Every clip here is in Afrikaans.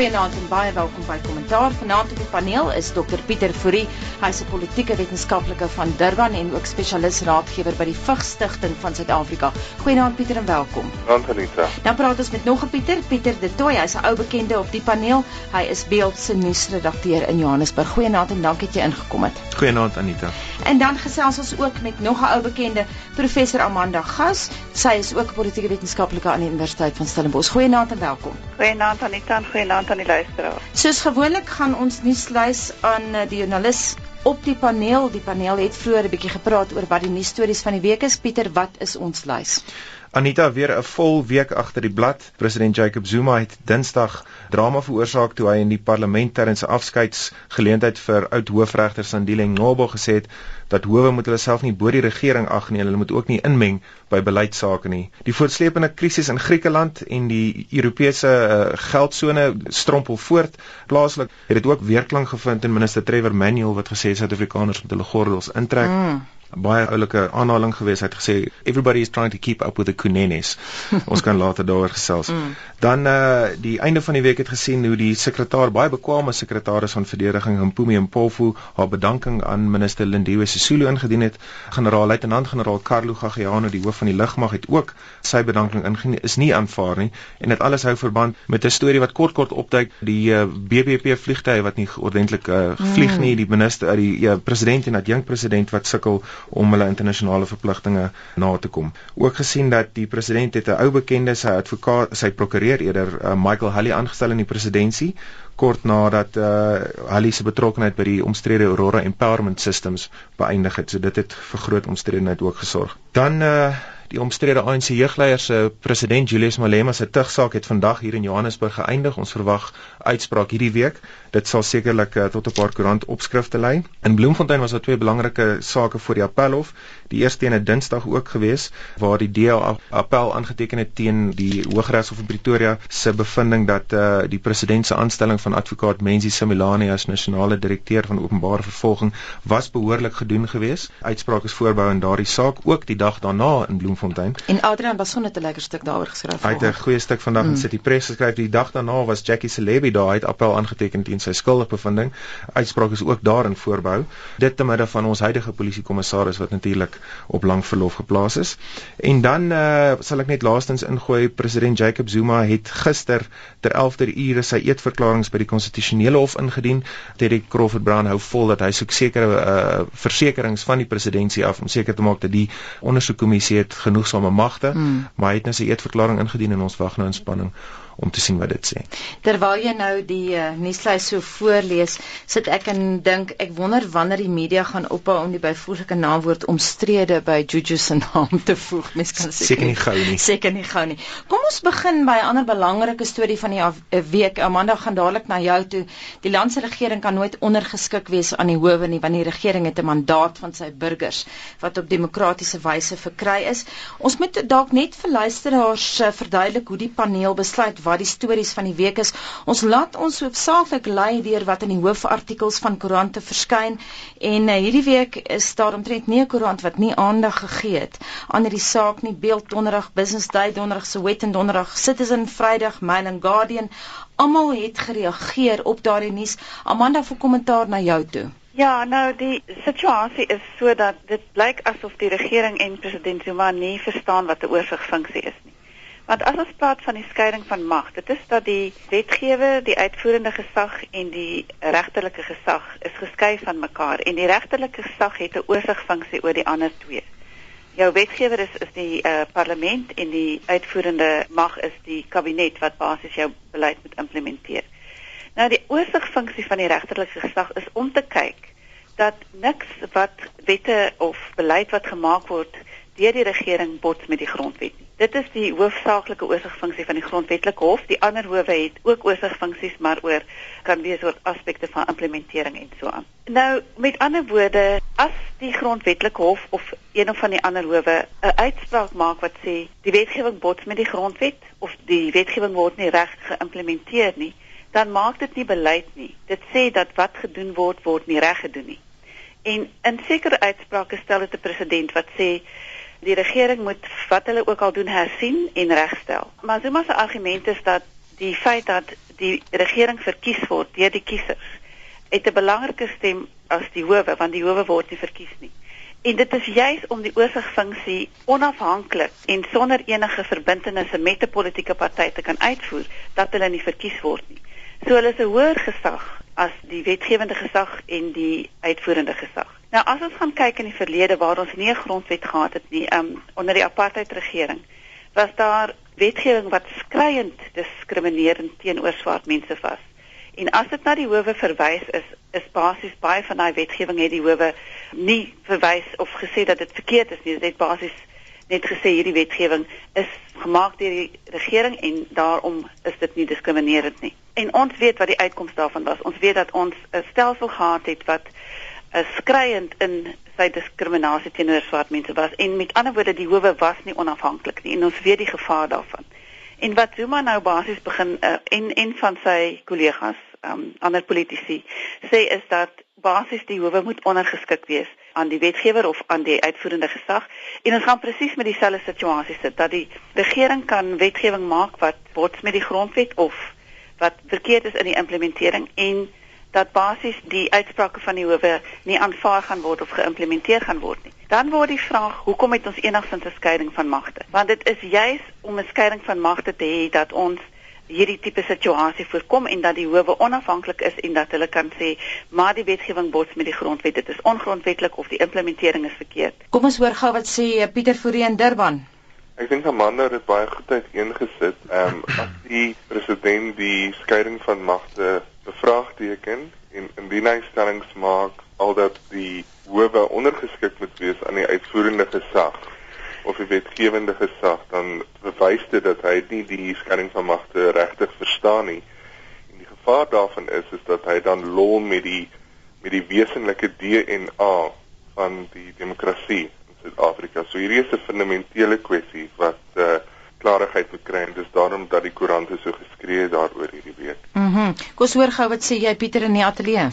Goeienaand en baie welkom by Kommentaar. Vanaand op die paneel is Dr Pieter Fourie. Hy's 'n politieke wetenskaplike van Durban en ook spesialis raadgewer by die Vigs Stichting van Suid-Afrika. Goeienaand Pieter en welkom. Goeienaand Anita. Dan praat ons met nog 'n Pieter, Pieter De Tooy. Hy's 'n ou bekende op die paneel. Hy is Beeld se nuusredakteur in Johannesburg. Goeienaand en dankie dat jy ingekom het. Goeienaand Anita. En dan gesels ons ook met nog 'n ou bekende, professor Amanda Gas. Sy is ook 'n politieke wetenskaplike aan die Universiteit van Stellenbosch. Goeienaand en welkom. Goeienaand Anita en goeienaand aan die luisteraars. Soos gewoonlik gaan ons nuuslys aan eh, die joernalis op die paneel. Die paneel het vroeër 'n bietjie gepraat oor wat die nuusstories van die week is. Pieter, wat is ons lys? Anita weer 'n vol week agter die blad. President Jacob Zuma het Dinsdag drama veroorsaak toe hy in die parlement ter in sy afskeidsgeleentheid vir oud hoofregter Sandile Ngcobo gesê het dat howe moet hulle self nie bo die regering ag nie, hulle moet ook nie inmeng by beleidsake nie. Die voortsleepende krisis in Griekeland en die Europese uh, geldsone strompel voort. Plaaslik het dit ook weerklank gevind in minister Trevor Manuel wat gesê Suid-Afrikaners moet hulle gordels intrek. Mm baie oulike aanhaling gewees het gesê everybody is trying to keep up with the kunenes. Ons kan later daaroor gesels. Mm. Dan uh die einde van die week het gesien hoe die sekretaris baie bekwame sekretaris van verdediging Mpumi Mpofu haar bedanking aan minister Lindiwe Sisulu ingedien het. Generaal-luitenant generaal Carlo Gagiano die hoof van die lugmag het ook sy bedanking ingedien is nie aanvaar nie en dit alles hou verband met 'n storie wat kort kort opduik die uh, BBP vliegtye wat nie ordentlik uh, vlieg mm. nie die minister uh, die uh, president en adjunk president wat sukkel om hulle internasionale verpligtinge na te kom. Ook gesien dat die president het 'n ou bekende sy advokaat, sy prokureur eerder uh, Michael Hulley aangestel in die presidentskap kort nadat uh Hulley se betrokkeheid by die omstrede Aurora Empowerment Systems beëindig het. So dit het vir groot omstredenheid ook gesorg. Dan uh die omstrede ANC jeugleier se president Julius Malema se tugsaak het vandag hier in Johannesburg geëindig. Ons verwag uitspraak hierdie week dit sal sekerlik uh, tot 'n paar koerant opskrifte lei. In Bloemfontein was daar twee belangrike sake voor die appelhof. Die eerste een het Dinsdag ook gewees waar die DA appel aangeteken het teen die Hooggeregshof in Pretoria se bevinding dat uh, die president se aanstelling van advokaat Menzi Similani as nasionale direkteur van openbare vervolging was behoorlik gedoen gewees. Uitspraak is voorbou in daardie saak ook die dag daarna in Bloemfontein. En Adrian was sonnet 'n lekker stuk daaroor geskryf. Hy het 'n goeie stuk vandag mm. in City Press geskryf. Die dag daarna was Jackie Celebi daar het appel aangeteken teen en sy skuldigbevinding. Uitspraak is ook daarin voorbehou. Dit te midde van ons huidige polisiekommissaris wat natuurlik op lang verlof geplaas is. En dan uh, sal ek net laastens ingooi president Jacob Zuma het gister ter 11de ure sy eetverklaringe by die konstitusionele hof ingedien. Terry Crawford Brown hou vol dat hy soek sekere uh, versekerings van die presidentskap af om seker te maak dat die ondersoekkommissie het genoegsame magte, hmm. maar hy het nou sy eetverklaring ingedien en ons wag nou in spanning om te sien wat dit sê. Terwyl jy nou die uh, nuuslys so voorlees, sit ek en dink ek wonder wanneer die media gaan ophou om die byvoeglike naamwoord omstrede by Juju se naam te voeg. Mens kan seker nie gou nie. Seker nie gou nie. Kom ons begin by 'n ander belangrike storie van die eh, week. Amanda gaan dadelik na jou toe. Die land se regering kan nooit ondergeskik wees aan die howe nie want die regering het 'n mandaat van sy burgers wat op demokratiese wyse verkry is. Ons moet dalk net vir luisteraars uh, verduidelik hoe die paneel besluit wat die stories van die week is. Ons laat ons hoofsaaklik lei deur wat in die hoofartikels van koerante verskyn en uh, hierdie week is daar omtrent nie 'n koerant wat nie aandag gegee het aan hierdie saak nie. Beeld Donderdag, Business Day Donderdag, Sowetan Donderdag, Citizen Vrydag, Mail and Guardian, almal het gereageer op daardie nuus. Amanda vir kommentaar na jou toe. Ja, nou die situasie is sodat dit blyk asof die regering en president Zuma nie verstaan wat 'n oorsigfunksie is nie. Want as ons praat van die skeiding van mag, dit is dat die wetgewer, die uitvoerende gesag en die regterlike gesag is geskei van mekaar en die regterlike gesag het 'n oorsigfunksie oor die ander twee. Jou wetgewer is is die uh, parlement en die uitvoerende mag is die kabinet wat basies jou beleid moet implementeer. Nou die oorsigfunksie van die regterlike gesag is om te kyk dat niks wat wette of beleid wat gemaak word deur die regering bots met die grondwet nie. Dit is die hoofsaaklike oorsigfunksie van die grondwetlike hof. Die ander howe het ook oorsigfunksies, maar oor kan wees oor aspekte van implementering en so aan. Nou, met ander woorde, as die grondwetlike hof of een of van die ander howe 'n uitspraak maak wat sê die wetgewing bots met die grondwet of die wetgewing word nie reg geïmplementeer nie, dan maak dit nie beleid nie. Dit sê dat wat gedoen word word nie reg gedoen nie. En in sekere uitsprake stel dit 'n presedent wat sê die regering moet wat hulle ook al doen hersien en regstel. Maar Zuma se argument is dat die feit dat die regering verkies word deur die kiesers, het 'n belangrike stem as die howe want die howe word nie verkies nie. En dit is juis om die oorsigfunksie onafhanklik en sonder enige verbintenisse met 'n politieke party te kan uitvoer dat hulle nie verkies word nie. So hulle is 'n hoër gesag as die wetgewende gesag en die uitvoerende gesag. Nou as ons gaan kyk in die verlede waar ons nie 'n grondwet gehad het nie, um, onder die apartheid regering, was daar wetgewing wat skreiend diskriminerend teenoor swart mense was. En as dit na die howe verwys is, is basies baie van daai wetgewing het die howe nie verwys of gesê dat dit verkeerd is nie. Dit het basies net gesê hierdie wetgewing is gemaak deur die regering en daarom is dit nie diskriminerend nie. En ons weet wat die uitkoms daarvan was. Ons weet dat ons 'n stelsel gehad het wat uh, skreiend in sy diskriminasie teenoor swart mense was en met ander woorde die howe was nie onafhanklik nie en ons weet die gevaar daarvan. En wat Zuma nou basies begin uh, en en van sy kollegas, um, ander politici sê is dat basies die howe moet ondergeskik wees aan die wetgewer of aan die uitvoerende gesag en ons gaan presies met dieselfde situasie sit dat die regering kan wetgewing maak wat bots met die grondwet of wat verkeerd is in die implementering en dat basies die uitsprake van die howe nie aanvaar gaan word of geïmplementeer gaan word nie. Dan word die vraag, hoekom het ons enigstens 'n skeiding van magte? Want dit is juis om 'n skeiding van magte te hê dat ons hierdie tipe situasie voorkom en dat die howe onafhanklik is en dat hulle kan sê maar die wetgewing bots met die grondwet dit is ongrondwetlik of die implementering is verkeerd. Kom ons hoor gou wat sê eh, Pieter Fourie in Durban. Ek dink Amanda het baie goed uiteengesit. Ehm um, as die president die skeiding van magte bevraagteken en indien hy stellings maak aldat die howe ondergeskik moet wees aan die uitvoerende gesag of die wetgewende gesag dan bewys dit dat hy nie die skeiding van magte regtig verstaan nie. En die gevaar daarvan is is dat hy dan lol met die met die wesenlike DNA van die demokrasie Suid-Afrika. So hierdie is 'n fundamentele kwessie wat uh klarigheid moet kry en dis daarom dat die koerante so geskree het daaroor hierdie week. Mhm. Mm Kom ons hoor gou wat sê jy Pieter in die ateljee.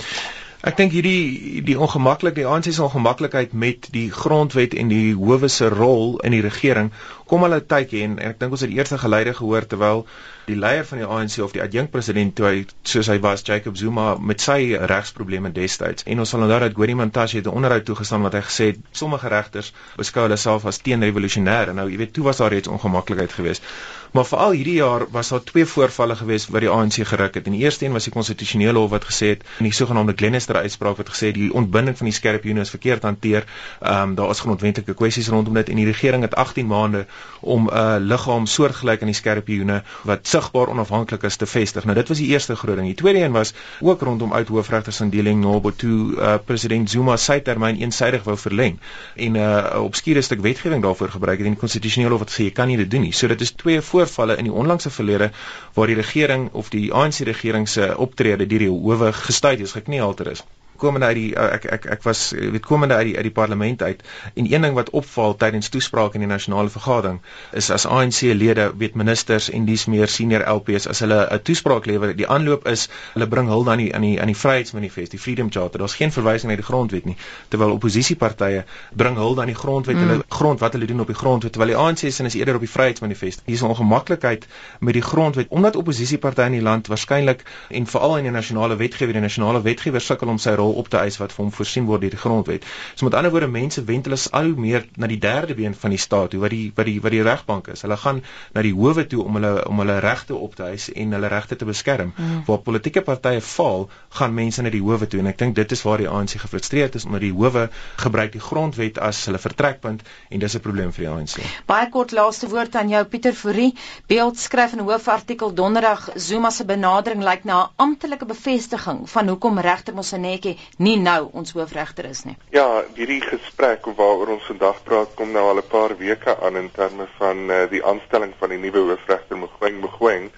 Ek dink hierdie die ongemaklik die ANC se ongemaklikheid met die grondwet en die howe se rol in die regering kom al 'n tydjie en, en ek dink ons het eerste geleide gehoor terwyl die leier van die ANC of die adjunkpresident toe hy soos hy was Jacob Zuma met sy regsprobleme destyds. En ons sal onthou dat Gori Montashe het 'n onderhoud toegestaan wat hy gesê het sommige regters beskou hulle self as teenrevolusionêr. En nou jy weet toe was daar reeds ongemaklikheid geweest maar veral hierdie jaar was daar twee voorvalle geweest wat die ANC geruk het en die eerste een was die konstitusionele hof wat gesê het in die sogenaamde Glenister uitspraak wat gesê het die ontbinding van die skerp unit is verkeerd hanteer ehm um, daar is grondwetlike kwessies rondom dit en die regering het 18 maande om 'n uh, liggaam soortgelyk aan die skerpioene wat sigbaar onafhanklik is te vestig. Nou dit was die eerste groot ding. Die tweede een was ook rondom oud hoofregters in Deling Nobo toe uh, president Zuma sy termyn eensaidig wou verleng en 'n uh, obskure stuk wetgewing daarvoor gebruik het en die konstitusionele hof het gesê jy kan nie dit doen nie. So dit is twee voorvalle in die onlangse verlede waar die regering of die ANC regering se optrede deur die howe gestuit is, gekneelter is komende uit die uh, ek ek ek was weet komende uit die uit die parlement uit. En een ding wat opval tydens toesprake in die nasionale vergadering is as ANC lede weet ministers en dis meer senior LPs as hulle 'n toespraak lewer die aanloop is hulle bring hul dan aan die aan die vryheidsmanifest die freedom charter. Daar's geen verwysing na die grondwet nie. Terwyl oppositiepartye bring hul dan die grondwet mm. hulle grond wat hulle doen op die grondwet terwyl die ANC sin is eerder op die vryheidsmanifest. Hier is 'n ongemaklikheid met die grondwet omdat oppositiepartye in die land waarskynlik en veral in die nasionale wetgewer die nasionale wetgewer sukkel om sy rol rol op te eis wat vir hom voorsien word deur die grondwet. So met ander woorde mense wend hulle al meer na die derde been van die staat toe wat die wat die wat die regbank is. Hulle gaan na die howe toe om hulle om hulle regte op te eis en hulle regte te beskerm. Mm. Waar politieke partye faal, gaan mense na die howe toe en ek dink dit is waar die ANC gefrustreerd is omdat die howe gebruik die grondwet as hulle vertrekpunt en dis 'n probleem vir die ANC. Baie kort laaste woord aan jou Pieter Fourie. Beeld skryf in 'n hoofartikel donderdag Zuma se benadering lyk na 'n amptelike bevestiging van hoekom regter Moseneke nie nou ons hoofregter is nie. Ja, hierdie gesprek waaroor ons vandag praat kom nou al 'n paar weke aan in terme van uh, die aanstelling van die nuwe hoofregter Mogoeng Mogoeng.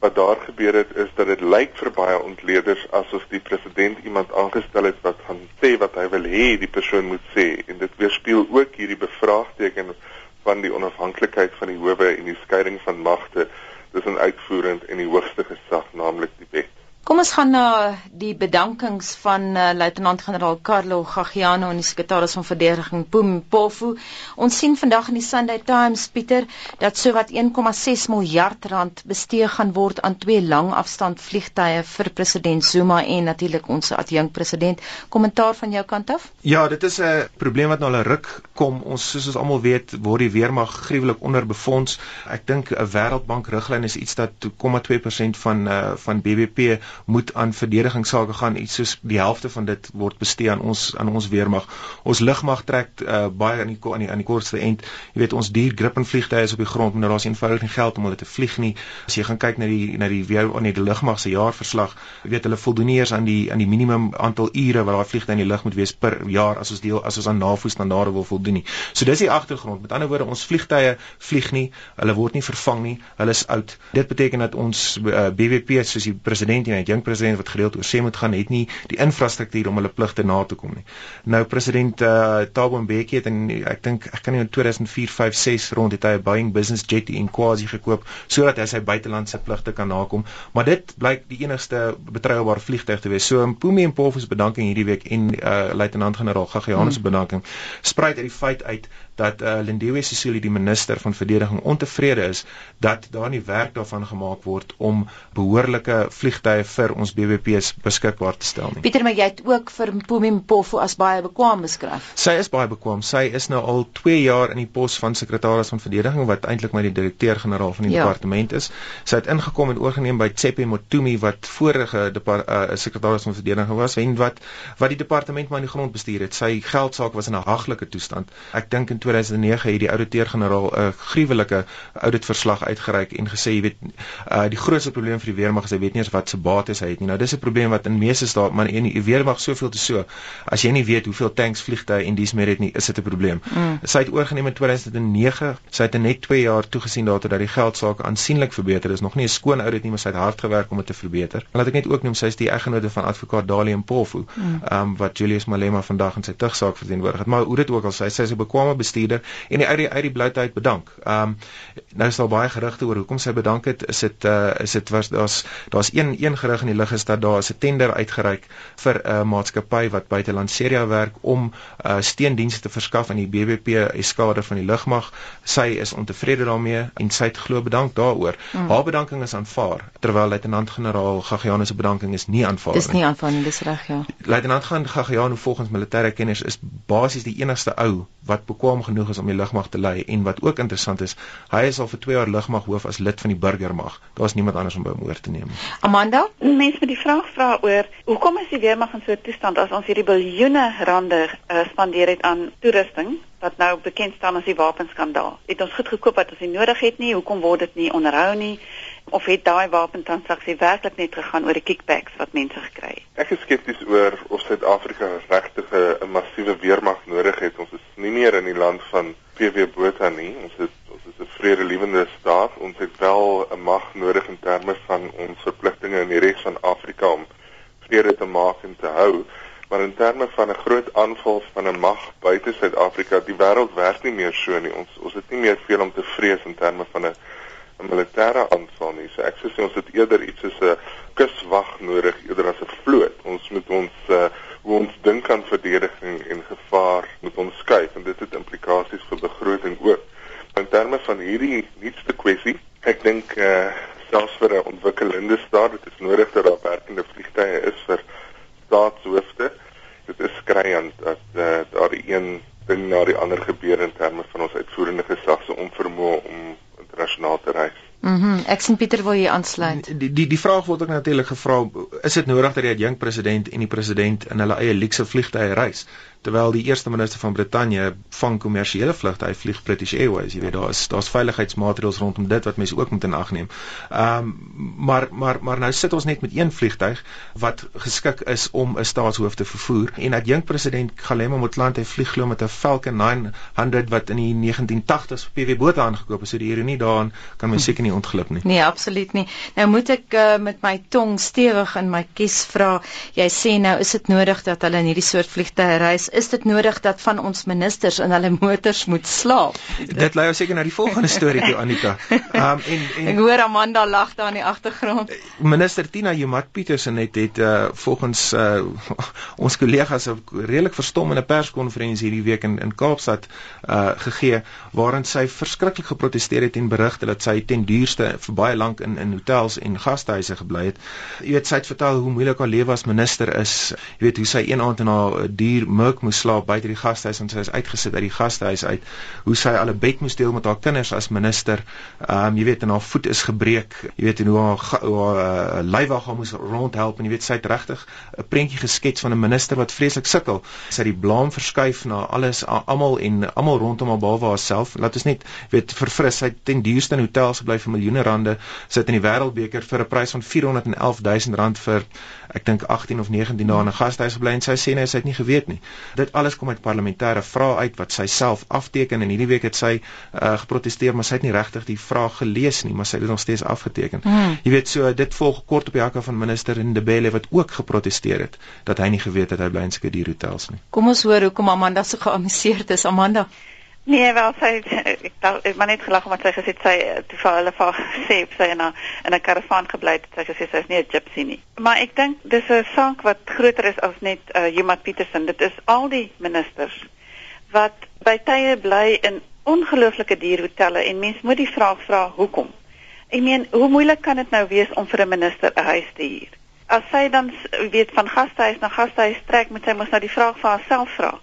Wat daar gebeur het is dat dit lyk vir baie ontleeders asof die president iemand aangestel het wat gaan sê wat hy wil hê die persoon moet sê en dit weerspieël ook hierdie bevraagteken van die onafhanklikheid van die howe en die skeiding van magte tussen uitvoerend en die hoogste gesag naamlik die wet. Kom ons gaan na die bedankings van uh, luitenant-generaal Carlo Gaggiano en die sekretaris van verdediging Pofu. Ons sien vandag in die Sunday Times Pieter dat sowat 1,6 miljard rand bestee gaan word aan twee langafstand vliegtye vir president Zuma en natuurlik ons adjunkpresident. Kommentaar van jou kant af? Ja, dit is 'n probleem wat nou al 'n ruk kom. Ons soos ons almal weet, word die weermag gruwelik onderbefonds. Ek dink 'n Wêreldbank riglyn is iets dat 2,2% van uh, van BBP moet aan verdedigingssake gaan iets soos die helfte van dit word bestee aan ons aan ons weermag. Ons lugmag trek uh, baie aan die aan die aan die kortste end. Jy weet ons duur Gripen vliegtye is op die grond, maar daar's eenvoudig nie geld om hulle te vlieg nie. As jy gaan kyk na die na die weer aan die lugmag se jaarverslag, jy weet hulle voldoen nie eens aan die aan die minimum aantal ure wat daai vliegtye in die lug moet wees per jaar as ons deel as ons aan NAVO standaarde wil voldoen nie. So dis die agtergrond. Met ander woorde, ons vliegtye vlieg nie, hulle word nie vervang nie, hulle is oud. Dit beteken dat ons uh, eh, BWP soos die president en die jong president wat gereeld oor see moet gaan het nie die infrastruktuur om hulle pligte na te kom nie. Nou president uh, Thabo Mbeki het in ek dink ek kan nie in 2004, 5, 6 rond het hy 'n Boeing Business Jet in Kwazi gekoop sodat hy sy buitelandse pligte kan nakom, maar dit blyk die enigste betroubare vliegtuig te wees. So Mpumi en Pofus bedanking hierdie week en uh, luitenant-generaal Gaggianus hmm. bedanking spruit uit die feit uit dat uh, Lindiwe Sisulu die minister van verdediging ontevrede is dat daar nie werk daarvan gemaak word om behoorlike vliegtye vir ons BBP's beskikbaar te stel nie. Pieter, maar jy het ook vir Mpumi Mpofu as baie bekwam beskryf. Sy is baie bekwam. Sy is nou al 2 jaar in die pos van sekretaris van verdediging wat eintlik maar die direkteur-generaal van die ja. departement is. Sy het ingekom en oorgeneem by Tsepe Motumi wat vorige uh, sekretaris van verdediging was en wat wat die departement maar in die grond bestuur het. Sy geldsaak was in 'n haglike toestand. Ek dink in 2009 het die ouditeur-generaal 'n gruwelike auditverslag uitgereik en gesê jy weet uh, die grootste probleem vir die weermag is hy weet nie eens wat se bates hy het nie. Nou dis 'n probleem wat in meeste staat maar en die weermag soveel te so. As jy nie weet hoeveel tanks vliegtye en dis meer het nie, is dit 'n probleem. Mm. Sy het oorgeneem in 2009. Sy het in net 2 jaar toegesien daartoe dat die geldsaake aansienlik verbeter is. Nog nie 'n skoon audit nie, maar sy het hard gewerk om dit te verbeter. Laat ek net ook noem sy is die eggenote van advokaat Dalie Mpofu, mm. um, wat Julius Malema vandag in sy tugsaak verteenwoordig het. Maar hoe dit ook al sy sy is 'n bekwame bestuurder en die uit die uit die blouheid bedank. Ehm um, nou is daar baie gerugte oor hoekom sy bedank het. Is dit uh is dit was daar's daar's een een gerug in die lug is dat daar is 'n tender uitgereik vir 'n uh, maatskappy wat buite Lanseria werk om uh steendienste te verskaf aan die BBP eskadre van die lugmag. Sy is ontevrede daarmee en sy het glo bedank daaroor. Mm. Haar bedanking is aanvaar terwyl luitenant-generaal Gaggiano se bedanking is nie aanvaar nie. Dis nie aanvaar nie, dis reg ja. Luitenant Gaggiano volgens militêre kenners is basies die enigste ou wat bekwam genoeg is om die lugmag te lei en wat ook interessant is, hy is al vir 2 jaar lugmaghoof as lid van die burgermag. Daar's niemand anders om by hom oor te neem. Amanda, mense met die vraag vra oor hoekom is die weermag in so 'n toestand as ons hierdie biljoene rande uh, spandeer het aan toerusting wat nou bekend staan as die wapenskandaal. Het ons goed gekoop wat ons nie nodig het nie? Hoekom word dit nie onderhou nie? Of het daai wapentransaksie werklik net gegaan oor die kickbacks wat mense gekry het? Ek is skepties oor of Suid-Afrika regtig 'n massiewe weermag nodig het. Ons is nie meer in die land van PW Botha nie. Ons is ons is 'n vredelewende staat. Ons het wel 'n mag nodig in terme van ons verpligtinge in die res van Afrika om vrede te maak en te hou. Maar in terme van 'n groot aanval van 'n mag buite Suid-Afrika, die wêreld werk nie meer so nie. Ons ons het nie meer veel om te vrees in terme van 'n 'n militêre aanval nie. So ek sou sê ons het eerder iets soos 'n kuswag nodig eerder as 'n vloot. Ons moet ons uh, hoe ons dink aan verdediging en gevaar moet ons skuif en dit het implikasies vir begroting ook. In terme van hierdie nuutste kwessie, ek dink uh, selfs vir 'n ontwikkelende staat, dit is nodig dat daar werkende vliegtye is vir staatshoofde. Dit is skriend dat uh, daar die een ding na die ander gebeur in terme van ons uitvoerende gesag se onvermoë om internasionaal te reis. Mhm. Mm ek sien Pieter wil jy aansluit. Die die die vraag word ook natuurlik gevra, is dit nodig dat die jong president en die president in hulle eie luukse vliegtye reis? Terwyl die eerste minister van Brittanje vang kommersiële vlugte, hy vlieg British Airways, jy weet daar is daar's veiligheidsmaatreëls rondom dit wat mense ook moet in ag neem. Ehm um, maar maar maar nou sit ons net met een vliegtyg wat geskik is om 'n staatshoof te vervoer en dat jong president Galema Motlanthe vlieg glo met 'n Falcon 900 wat in die 1980s vir PW Botha aangekoop is. So die ironie daarin kan mens seker nie ontglip nie. Nee, absoluut nie. Nou moet ek uh, met my tong stewig in my kies vra. Jy sê nou is dit nodig dat hulle in hierdie soort vliegtye reis is dit nodig dat van ons ministers in hulle motors moet slaap? Dit lei ons seker na die volgende storie toe Anita. Um en en Ek hoor Amanda lag daar in die agtergrond. Minister Tina Jomat Petersen het het uh, volgens uh, ons kollegas 'n redelik verstommende perskonferensie hierdie week in in Kaapstad uh, gegee waarin sy verskriklik geprotesteer het en berigte dat sy ten duurste vir baie lank in in hotels en gastehuise gebly het. Jy weet sy het vertel hoe moeilik haar lewe as minister is. Jy weet hoe sy een aand in haar duur Merc moes slaap buite die gastehuis en sy is uitgesit uit die gastehuis uit. Hoe sy al 'n bed moes deel met haar kinders as minister. Ehm um, jy weet en haar voet is gebreek. Jy weet en hoe haar, haar uh, lywag haar moes rondhelp en jy weet sy het regtig 'n prentjie geskets van 'n minister wat vreeslik sukkel. Sy het die blame verskuif na alles almal en almal rondom haar behalwe haarself. Laat ons net weet verfris sy het ten duurste in hotels gebly vir miljoene rande. Sy het in die wêreldbeker vir 'n prys van 411 000 rand vir ek dink 18 of 19 dae in 'n gastehuis gebly en sy sê nee, sy het nie geweet nie. Dit alles kom uit parlementêre vrae uit wat sy self afteken en hierdie week het sy uh, geprotesteer, maar sy het nie regtig die vraag gelees nie, maar sy het dit nog steeds afgeteken. Hmm. Jy weet so dit volg kort op die hakke van minister Ndebele wat ook geprotesteer het dat hy nie geweet het hy bly in sulke dierhotels nie. Kom ons hoor hoekom Amanda so geamuseerd is, Amanda. Nee, wel sy ek dink ek maar net gelag omdat sy gesê sy toe vir hulle vir sê sy in 'n in 'n karavaan gebly het. Sy gesê sy is nie 'n gypsy nie. Maar ek dink dis 'n saak wat groter is as net uh, Jumat Petersen. Dit is al die ministers wat by tye bly in ongelooflike dierhotelle en mens moet die vraag vra hoekom. Ek meen, hoe moeilik kan dit nou wees om vir 'n minister 'n huis te huur? As sy dan weet van gastehuis na gastehuis trek, moet sy mos nou die vraag vir haarself vra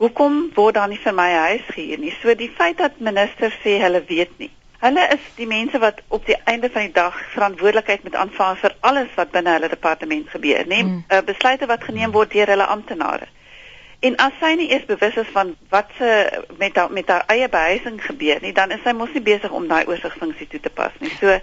hoekom word daar nie vir my huis gehuur nie? So die feit dat ministers sê hulle weet nie. Hulle is die mense wat op die einde van die dag verantwoordelikheid moet aanvaar vir alles wat binne hulle departement gebeur, nê? Mm. Uh, besluite wat geneem word deur hulle amptenare. En as sy nie eers bewus is van wat se met haar met haar eie behuising gebeur nie, dan is sy mos nie besig om daai oorsigfunksie toe te pas nie. So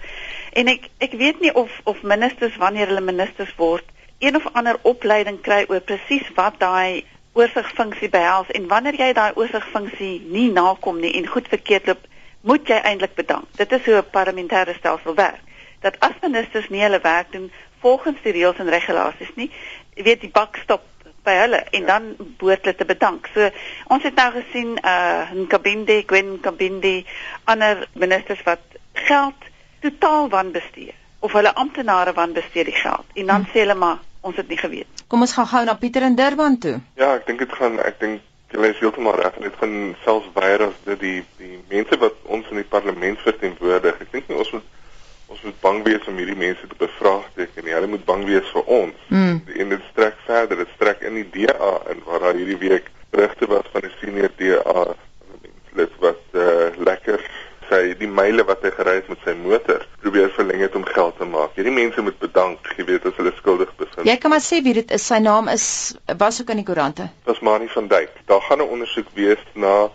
en ek ek weet nie of of ministers wanneer hulle ministers word, een of ander opleiding kry oor presies wat daai oorsigfunksie behels en wanneer jy daai oorsigfunksie nie nakom nie en goed verkeerd loop, moet jy eintlik bedank. Dit is hoe 'n parlementêre stelsel werk. Dat as ministers nie hulle werk doen volgens die reëls en regulasies nie, weet die bak stop by hulle en dan behoort hulle te bedank. So ons het nou gesien uh in Kabinde, Gwen Kabinde, ander ministers wat geld totaal wanbestuur of hulle amptenare wanbestuur die geld en dan hmm. sê hulle maar ons het nie geweet. Kom ons gaan gou na Pieter in Durban toe. Ja, ek dink dit gaan ek dink jy is heeltemal reg. Dit gaan selfs weier as dit die die mense wat ons in die parlement verteenwoordig. Ek dink nie ons moet ons moet bang wees om hierdie mense te bevraagteken nie. Hulle moet bang wees vir ons. Mm. En dit strek verder. Dit strek in die DA in waar daar hierdie week berigte was van 'n senior DA lid wat uh, lekker sy die myle wat hy gery het met sy motor probeer verleng het om geld te maak. Hierdie mense moet bedank, jy weet as hulle skuldig bevind. Jy kan maar sê wie dit is. Sy naam is was ook in die koerante. Dis Mani van Duyk. Daar gaan 'n ondersoek wees na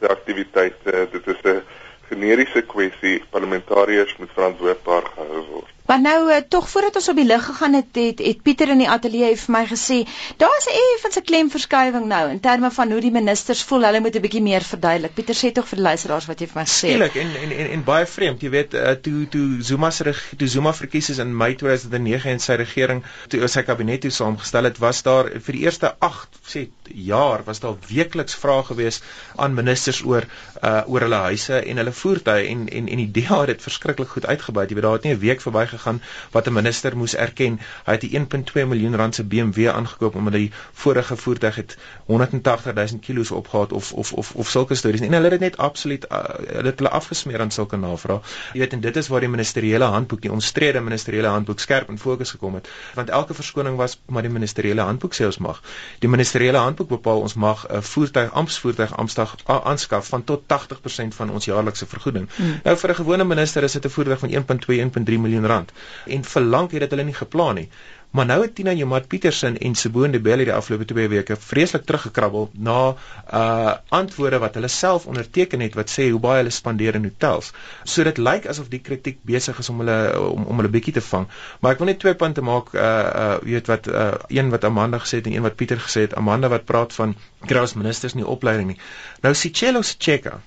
sy aktiwiteite. Dit is 'n generiese kwessie. Parlementariërs moet verantwoordbaar gehou word. Maar nou uh, tog voordat ons op die lig gegaan het, het, het Pieter in die ateljee vir my gesê, daar's effens 'n klemverskywing nou in terme van hoe die ministers voel, hulle moet 'n bietjie meer verduidelik. Pieter sê tog vir die luisteraars wat jy vir my sê. Skielik en, en en en baie vreemd, jy weet, uh, toe toe Zuma se toe Zuma verkies is in Mei 2009 en sy regering toe sy kabinet toe saamgestel het, was daar vir die eerste 8 sê jaar was daar weekliks vrae gewees aan ministers oor uh oor hulle huise en hulle voertuie en en en die DA het dit verskriklik goed uitgebuit. Jy weet, daar het nie 'n week verby gegaan wat 'n minister moes erken. Hy het 'n 1.2 miljoen rand se BMW aangekoop omdat die vorige voertuig het 180 000 kg opgehad of of of of sulke stories en hulle het dit net absoluut uh, hulle het hulle afgesmeer aan sulke navrae. Jy weet en dit is waar die ministeriële handboek die omstrede ministeriële handboek skerp in fokus gekom het. Want elke verskoning was maar die ministeriële handboek sê ons mag. Die ministeriële handboek bepaal ons mag 'n voertuig amptsvoertuig amptsdag aanskaf van tot 80% van ons jaarlikse vergoeding. Hmm. nou vir 'n gewone minister is dit 'n voertuig van 1.2 1.3 miljoen rand. En verlang het dit hulle nie geplan nie. Maar nou het Tina Jomat Petersen en Sibonde Belly die afgelope 2 weke vreeslik teruggekrabbel na uh antwoorde wat hulle self onderteken het wat sê hoe baie hulle spandeer in hotels. So dit lyk asof die kritiek besig is om hulle om om hulle bietjie te vang. Maar ek wil net twee punte maak uh uh weet wat uh een wat Amanda gesê het en een wat Pieter gesê het. Amanda wat praat van kraus ministers nie opleiding nie. Nou Sicelo Secheka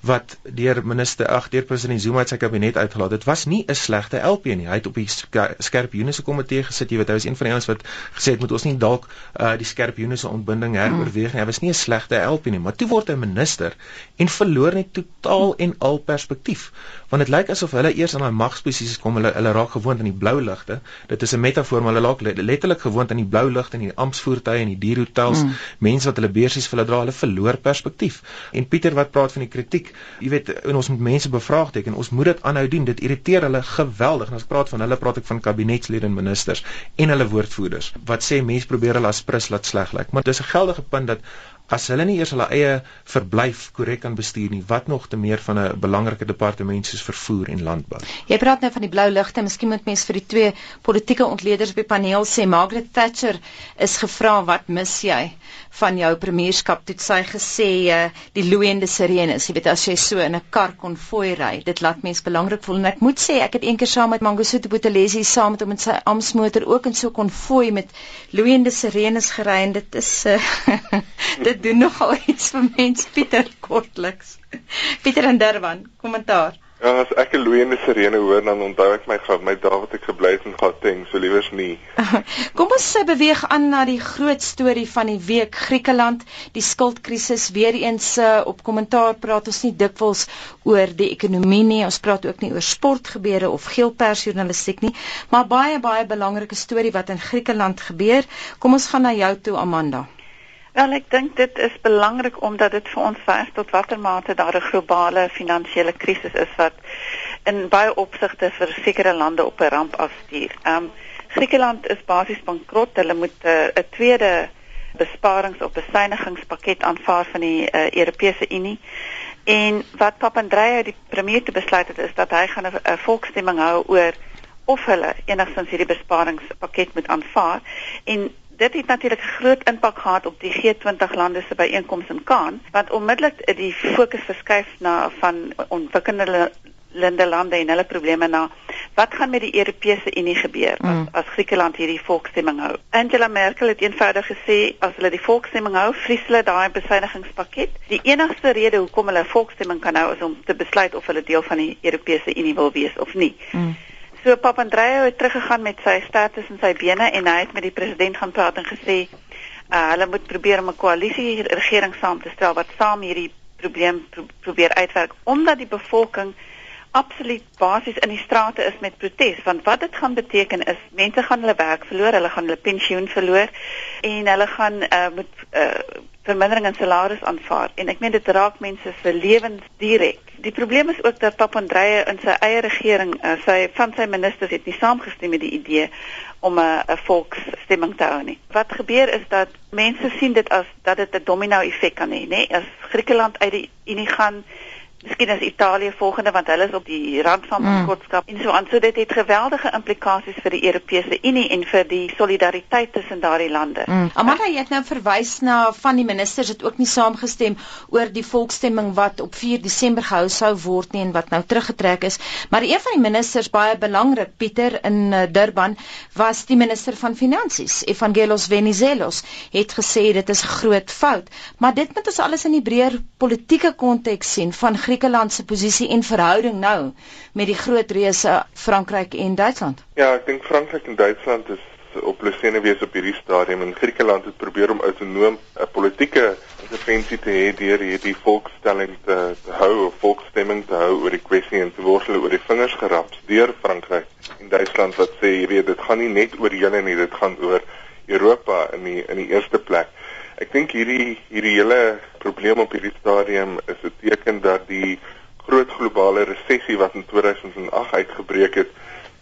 wat deur minister ag deur president Zuma se kabinet uitgelaat het was nie 'n slegte LP nie. Hy het op die skerp Junise komitee gesit. Jy weet hy was een van die ouens wat gesê het moet ons nie dalk uh, die skerp Junise ontbinding heroorweeg nie. Hy was nie 'n slegte LP nie, maar toe word hy minister en verloor net totaal en al perspektief. Want dit lyk asof hulle eers aan daai magsposisies kom, hulle hulle raak gewoond aan die blou ligte. Dit is 'n metafoor, maar hulle raak letterlik gewoond aan die blou ligte en die ampsvoertuie en die dierhotels. Mm. Mense wat hulle beursies vir hulle dra, hulle verloor perspektief. En Pieter wat praat van die kritiek, jy weet, en ons moet mense bevraagteken. Ons moet dit aanhou doen. Dit irriteer hulle geweldig. En as ek praat van hulle, praat ek van kabinetslede en ministers en hulle woordvoerders wat sê mense probeer hulle as prins laat sleg lyk. Maar dis 'n geldige punt dat as hulle nie eers hulle eie verblyf korrek kan bestuur nie, wat nog te meer van 'n belangrike departement soos vervoer en landbou. Jy praat nou van die blou ligte, miskien moet mens vir die twee politieke ontleeders op die paneel sê Margaret Thatcher is gevra wat mis jy van jou premierskap? Toe sy gesê uh, die loeiende sirenes, jy weet as jy so in 'n kar konvoi ry, dit laat mens belangrik voel en ek moet sê ek het eendag saam met Mangosuthu Buthelezi saam met hom in sy amsmotor ook in so 'n konvoi met loeiende sirenes gery en dit is uh, dit doen nogal iets vir mens Pieter kortliks. Pieter en Durban, kommentaar. Ja, as ek 'n loeiende sirene hoor dan onthou ek my my dae wat ek gebly het in Gauteng, so liewers nie. Kom ons sê beweeg aan na die groot storie van die week, Griekeland, die skuldkrisis. Weer eens uh, op kommentaar praat ons nie dikwels oor die ekonomie nie, ons praat ook nie oor sportgebeure of geelpersjournalistiek nie, maar baie baie belangrike storie wat in Griekeland gebeur. Kom ons gaan na jou toe Amanda. Wel, ek dink dit is belangrik omdat dit vir ons wys tot watter mate daar 'n globale finansiële krisis is wat in baie opsigte vir sekere lande op 'n ramp afstuur. Ehm um, Griekeland is basies bankrot. Hulle moet eh, 'n uh, tweede besparings- of besuinigingspakket aanvaar van die uh, Europese Unie. En wat Papandreou die premier te besluit het is dat hy gaan 'n volksstemming hou oor of hulle enigstens hierdie besparingspakket moet aanvaar en dit het natuurlik 'n groot impak gehad op die G20 lande se byeenkomste in Cannes wat onmiddellik die fokus verskuif na van ontwikkelende lande en hulle probleme na wat gaan met die Europese Unie gebeur as, mm. as Griekeland hierdie volksstemming hou. Angela Merkel het eenvoudig gesê as hulle die volksstemming hou, vries hulle daai besuinigingspakket. Die enigste rede hoekom hulle 'n volksstemming kan hou is om te besluit of hulle deel van die Europese Unie wil wees of nie. Mm. So Papandreou het teruggegaan met sy status en sy bene en hy het met die president gaan praat en gesê uh, hulle moet probeer om 'n koalisie regering saam te stel wat saam hierdie probleem pro probeer uitwerk omdat die bevolking absoluut basies in die strate is met protes want wat dit gaan beteken is mense gaan hulle werk verloor, hulle gaan hulle pensioen verloor en hulle gaan uh, moet uh, vermindering in salaris aanvaar en ek meen dit raak mense se lewens direk. Die probleem is ook dat Papandreou in sy eie regering, uh, sy van sy ministers het nie saamgestem met die idee om 'n 'n volksstemming te hou nie. Wat gebeur is dat mense sien dit as dat dit 'n domino effek kan hê, nê? As Griekeland uit die Unie gaan, Miskien is Italië volgende want hulle is op die rand van bankrotskap mm. en so aan. So dit het geweldige implikasies vir die Europese Unie en vir die solidariteit tussen daardie lande. Mm. Amanda, jy het nou verwys na van die ministers het ook nie saamgestem oor die volksstemming wat op 4 Desember gehou sou word nie en wat nou teruggetrek is. Maar een van die ministers baie belangrik, Pieter in uh, Durban, was die minister van Finansies, Evangelos Venizelos, het gesê dit is groot fout. Maar dit moet ons alles in die breër politieke konteks sien van Griekeland se posisie en verhouding nou met die groot reuse Frankryk en Duitsland? Ja, ek dink Frankryk en Duitsland is op lesene wees op hierdie stadium en Griekeland het probeer om autonoom 'n politieke intervensie te hê deur hierdie volksstelling te, te hou of volksstemming te hou oor die kwessie en te worstel oor die vingers gerap deur Frankryk en Duitsland wat sê jy weet dit gaan nie net oor julle nie dit gaan oor Europa in die in die eerste plek. Ek dink hierdie hierdie hele probleem op hierdie stadium is 'n teken dat die groot globale resessie wat in 2008 uitgebreek het,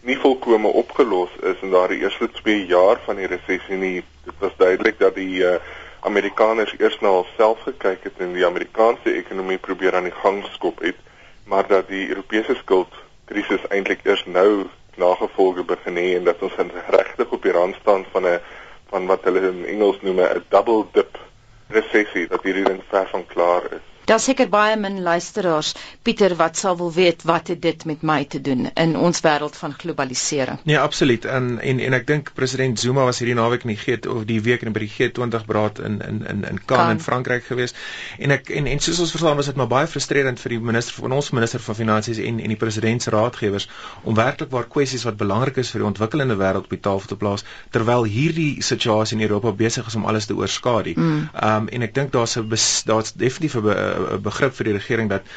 nie volkome opgelos is in daardie eerste 2 jaar van die resessie nie. Dit was duidelik dat die uh, Amerikaners eers na hulself gekyk het en die Amerikaanse ekonomie probeer aan die gang skop het, maar dat die Europese skuldkrisis eintlik eers nou nagevolge begin hê en dat ons regtig op die rand staan van 'n van wat hulle in Engels noem 'n double dip resessie dat hierdie ding ver van klaar is. Daar seker baie min luisteraars Pieter wat sal wil weet wat het dit met my te doen in ons wêreld van globalisering. Nee, absoluut. En en en ek dink president Zuma was hierdie naweek in die G of die week in by die G20 beraad in in in in Cannes in Frankryk gewees. En ek en en soos ons verstaan was dit maar baie frustrerend vir die minister van ons minister van finansies en en die president se raadgewers om werklik waar kwessies wat belangrik is vir die ontwikkelende wêreld op die tafel te plaas terwyl hierdie situasie in Europa besig is om alles te oorskadu. Mm. Um en ek dink daar's 'n daar's definitief 'n begrip vir die regering dat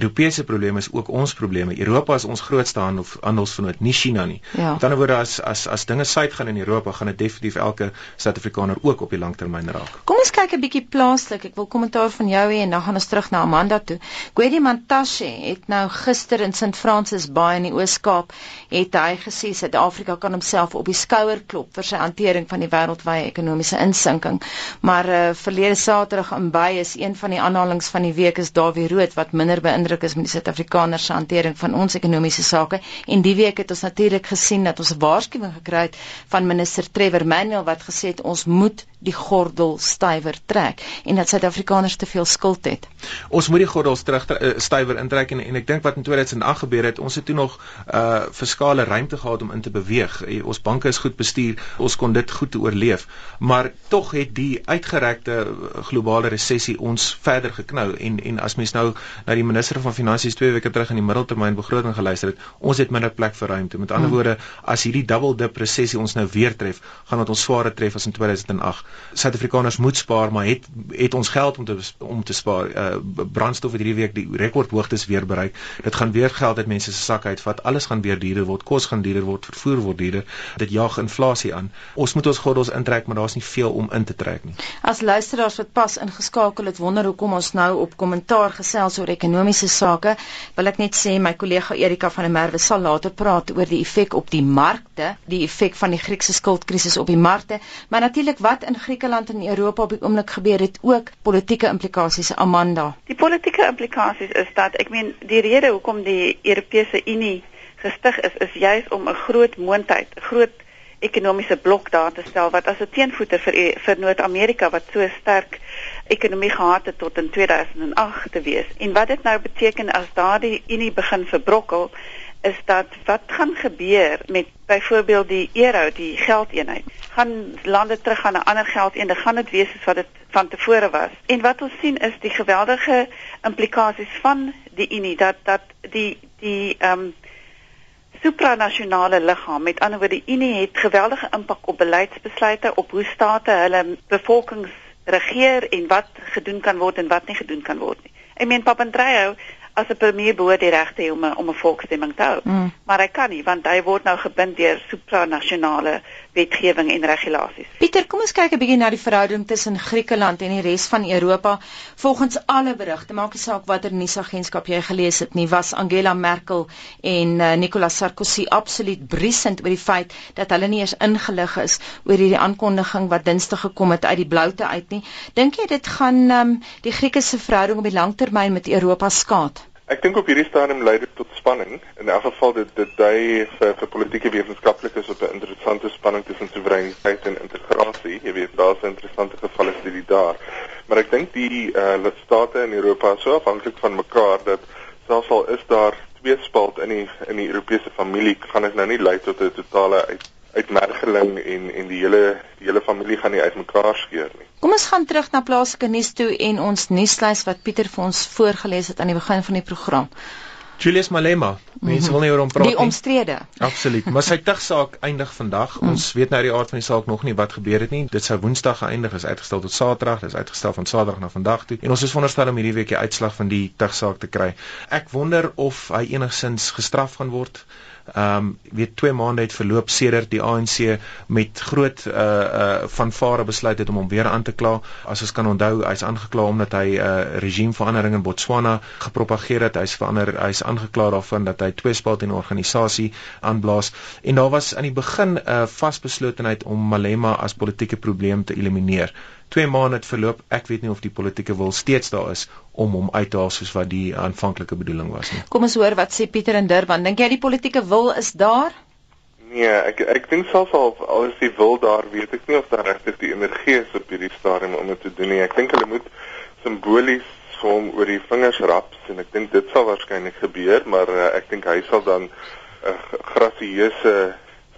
Europese probleme is ook ons probleme. Europa is ons grootste handel, handelsvernoot, nie China nie. Ja. Met ander woorde as as as dinge suid gaan in Europa, gaan dit definitief elke Suid-Afrikaner ook op die langtermyn raak. Kom ons kyk 'n bietjie plaaslik. Ek wil kommentaar van jou hê en dan gaan ons terug na Amanda toe. Gwedi Mantashe het nou gister in St Francis Bay in die Oos-Kaap het hy gesê Suid-Afrika kan homself op die skouer klop vir sy hantering van die wêreldwye ekonomiese insinking. Maar uh, verlede Saterdag in Bay is een van die aanhalings van die week is Dawie Rood wat minder beïndruk is met die Suid-Afrikaners se hantering van ons ekonomiese sake en die week het ons natuurlik gesien dat ons 'n waarskuwing gekry het van minister Trevor Manuel wat gesê het ons moet die gordel stywer trek en dat Suid-Afrikaners te veel skuld het. Ons moet die gordel terug uh, stywer intrek en en ek dink wat in 2008 gebeur het, ons het toe nog uh fiskale ruimte gehad om in te beweeg. Uh, ons banke is goed bestuur, ons kon dit goed oorleef, maar tog het die uitgerekte globale resessie ons verder geknou en en as mens nou na die minister van finansies 2 weke terug in die middeltermyn begroting geluister het, ons het minder plek vir ruimte. Met ander hmm. woorde, as hierdie double dip resessie ons nou weer tref, gaan dit ons swaarder tref as in 2008. Suid-Afrikaners moet spaar, maar het het ons geld om te om te spaar. Uh brandstof het hierdie week die rekordhoogtes weer bereik. Dit gaan weer geld uit mense se sakke uitvat. Alles gaan weer duurder word. Kos gaan duurder word, vervoer word duurder. Dit jaag inflasie aan. Ons moet ons gordels intrek, maar daar's nie veel om in te trek nie. As luisteraars wat pas ingeskakel het, wonder hoekom ons nou op kommentaar gesels oor ekonomiese ekonomiese sake, wil ek net sê my kollega Erika van der Merwe sal later praat oor die effek op die markte, die effek van die Griekse skuldkrisis op die markte, maar natuurlik wat in Griekeland en Europa op die oomblik gebeur het ook politieke implikasies Amanda. Die politieke implikasies is dat ek meen die rede hoekom die Europese Unie gestig is is juis om 'n groot moondheid, groot ekonomiese blok daar te stel wat as 'n teenvoeter vir vir Noord-Amerika wat so sterk ekonomie gehad het tot in 2008 te wees. En wat dit nou beteken as daardie Unie begin verbrokkel, is dat wat gaan gebeur met byvoorbeeld die euro, die geldeenheid? Gaan lande terug aan 'n ander geldeenheid? Gaan dit wees soos wat dit van tevore was? En wat ons sien is die geweldige implikasies van die Unie dat dat die die ehm um, supranasionale liggaam, met ander woorde die Unie het geweldige impak op beleidsbesluite, op hoe state hulle bevolkings regeer en wat gedoen kan word en wat nie gedoen kan word nie. Ek meen Papandreou as 'n premier behoort die regte om 'n om 'n volksstemming te hou. Mm. Maar hy kan nie want hy word nou gebind deur supranasionale wetgewing en regulasies. Pieter, kom ons kyk 'n bietjie na die verhouding tussen Griekeland en die res van Europa. Volgens alle berigte, maak nie saak watter nuusagentskap jy gelees het nie, was Angela Merkel en uh, Nicolas Sarkozy absoluut briesend oor die feit dat hulle nie eens ingelig is oor hierdie aankondiging wat Dinsdag gekom het uit die bloute uit nie. Dink jy dit gaan um, die Griekse verhouding op die langtermyn met Europa skaad? Ek dink op hierdie stadium lei dit tot spanning. In elk geval dit dit dui vir vir politieke wetenskaplikes op 'n interessante spanning tussen soewereiniteit en integrasie. Jy weet, daar's 'n interessante gevalle studie daar. Maar ek dink die uh lidstate in Europa is so afhanklik van mekaar dat selfs al is daar twee spalt in die in die Europese familie, gaan dit nou nie lei tot 'n totale uit uitmergeling en en die hele die hele familie gaan nie uitmekaar skeur nie. Kom ons gaan terug na plaaslike nuus toe en ons nuuslys wat Pieter vir ons voorgeles het aan die begin van die program. Julius Malema, mense mhm. wil nie oor hom praat nie. Die omstrede. Absoluut, maar sy tugsaak eindig vandag. Mm. Ons weet nou die aard van die saak nog nie wat gebeur het nie. Dit sou Woensdag geëindig is uitgestel tot Saterdag. Dit is uitgestel van Saterdag na vandag toe. En ons is veronderstel om hierdie week die uitslag van die tugsaak te kry. Ek wonder of hy enigsins gestraf gaan word ehm um, weet 2 maande het verloop sedert die ANC met groot uh uh vanvare besluit het om hom weer aan te kla. As ons kan onthou, hy's aangekla omdat hy 'n uh, regimeverandering in Botswana gepropageer het. Hy's verander, hy's aangekla daarvan dat hy twee spalt in 'n organisasie aanblaas. En daar was aan die begin 'n uh, vasbeslotenheid om Malema as politieke probleem te elimineer. 2 maande het verloop. Ek weet nie of die politieke wil steeds daar is om hom uit te haal soos wat die aanvanklike bedoeling was nie. Kom ons hoor wat sê Pieter in Durban. Dink jy die politieke wil is daar? Nee, ek ek dink selfs al al is die wil daar, weet ek nie of daar regtig die energie is op hierdie stadium om dit te doen nie. Ek dink hulle moet simbolies vir hom oor die vingers raps en ek dink dit sal waarskynlik gebeur, maar uh, ek dink hy sal dan 'n uh, grasieuse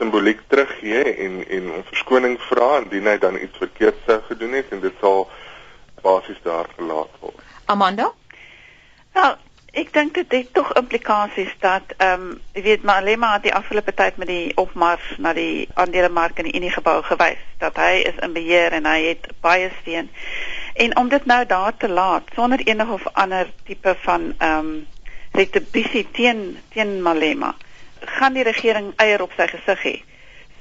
simboliek teruggee en en om verskoning vra indien hy dan iets verkeerd sou gedoen het en dit sal basies daar gelaat word. Amanda? Nou, ek dink dit het tog implikasies dat ehm um, jy weet Malema het die afgelope tyd met die opmars na die aandelemark in die Unie gebou gewys dat hy is in beheer en hy het baie steun. En om dit nou daar te laat sonder enige of ander tipe van ehm um, retribusie teen teen Malema, gaan die regering eier op sy gesig hê.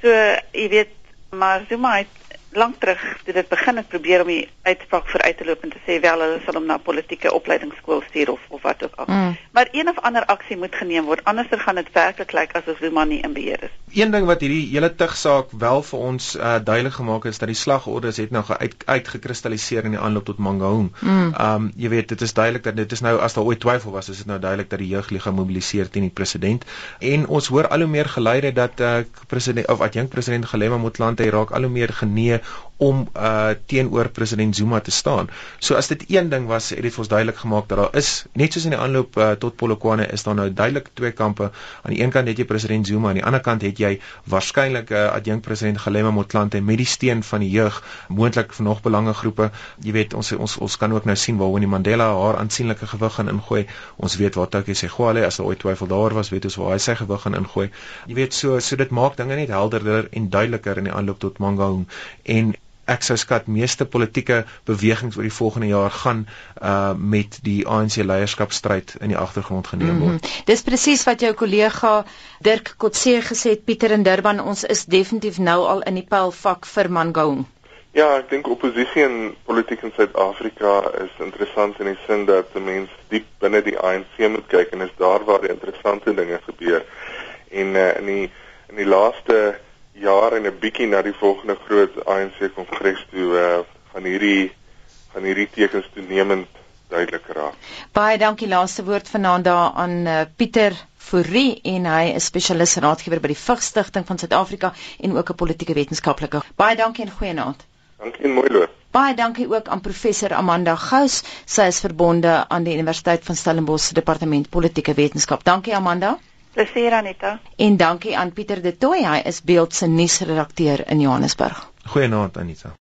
So, jy weet, maar Zuma het lank terug toe dit begin het probeer om die uitspraak vooruit te loop en te sê wel hulle sal hom na politieke opleidingsskool stuur of of wat ook al. Mm. Maar een of ander aksie moet geneem word anderser gaan dit werklik lyk asof Zuma nie in beheer is. Een ding wat hierdie hele tugsaak wel vir ons uh, duidelik gemaak is dat die slagordes het nou uit uitgekristalliseer in die aanloop tot Mangaung. Mm. Um jy weet dit is duidelik dat dit is nou as daar ooit twyfel was is dit nou duidelik dat die jeugliga mobiliseer teen die president en ons hoor al hoe meer geluide dat uh, president of adjunk president Galema Motlanthe raak al hoe meer genee om uh teenoor president Zuma te staan. So as dit een ding was, het dit vir ons duidelik gemaak dat daar is net soos in die aanloop uh, tot Polokwane is daar nou duidelik twee kampe. Aan die een kant het jy president Zuma, aan die ander kant het jy waarskynlik 'n uh, adjunk president Galema Motlanthe met die steun van die jeug, moontlik van nog belangegroepe. Jy weet ons ons ons kan ook nou sien waar Winnie Mandela haar aansienlike gewig gaan ingooi. Ons weet waar Tukie Segwale as daar ooit twyfel daar was, weet ons waar hy sy gewig gaan ingooi. Jy weet so so dit maak dinge net helderder en duideliker in die aanloop tot Mangaung en ek sou skat meeste politieke bewegings oor die volgende jaar gaan uh met die ANC leierskapstryd in die agtergrond geneem word. Mm -hmm. Dis presies wat jou kollega Dirk Kotse gesê het Pieter in Durban ons is definitief nou al in die pylvak vir Mangaung. Ja, ek dink oppositie en politiek in Suid-Afrika is interessant in die sin dat 'n mens diep binne die ANC moet kyk en is daar waar die interessante dinge gebeur. En uh, in die in die laaste jaar en 'n bietjie na die volgende groot ANC kongres toe uh, gaan hierdie gaan hierdie tekens toenemend duidelik raak. Baie dankie laaste woord vanaand daar aan uh, Pieter Fourie en hy is spesialis raadgewer by die Vigstigting van Suid-Afrika en ook 'n politieke wetenskaplike. Baie dankie en goeienaand. Dankie en mooi loop. Baie dankie ook aan professor Amanda Gous. Sy is verbonde aan die Universiteit van Stellenbosch se departement politieke wetenskap. Dankie Amanda. Plesier Anita. En dankie aan Pieter De Tooy, hy is beeldse nuusredakteur in Johannesburg. Goeienaand Anita.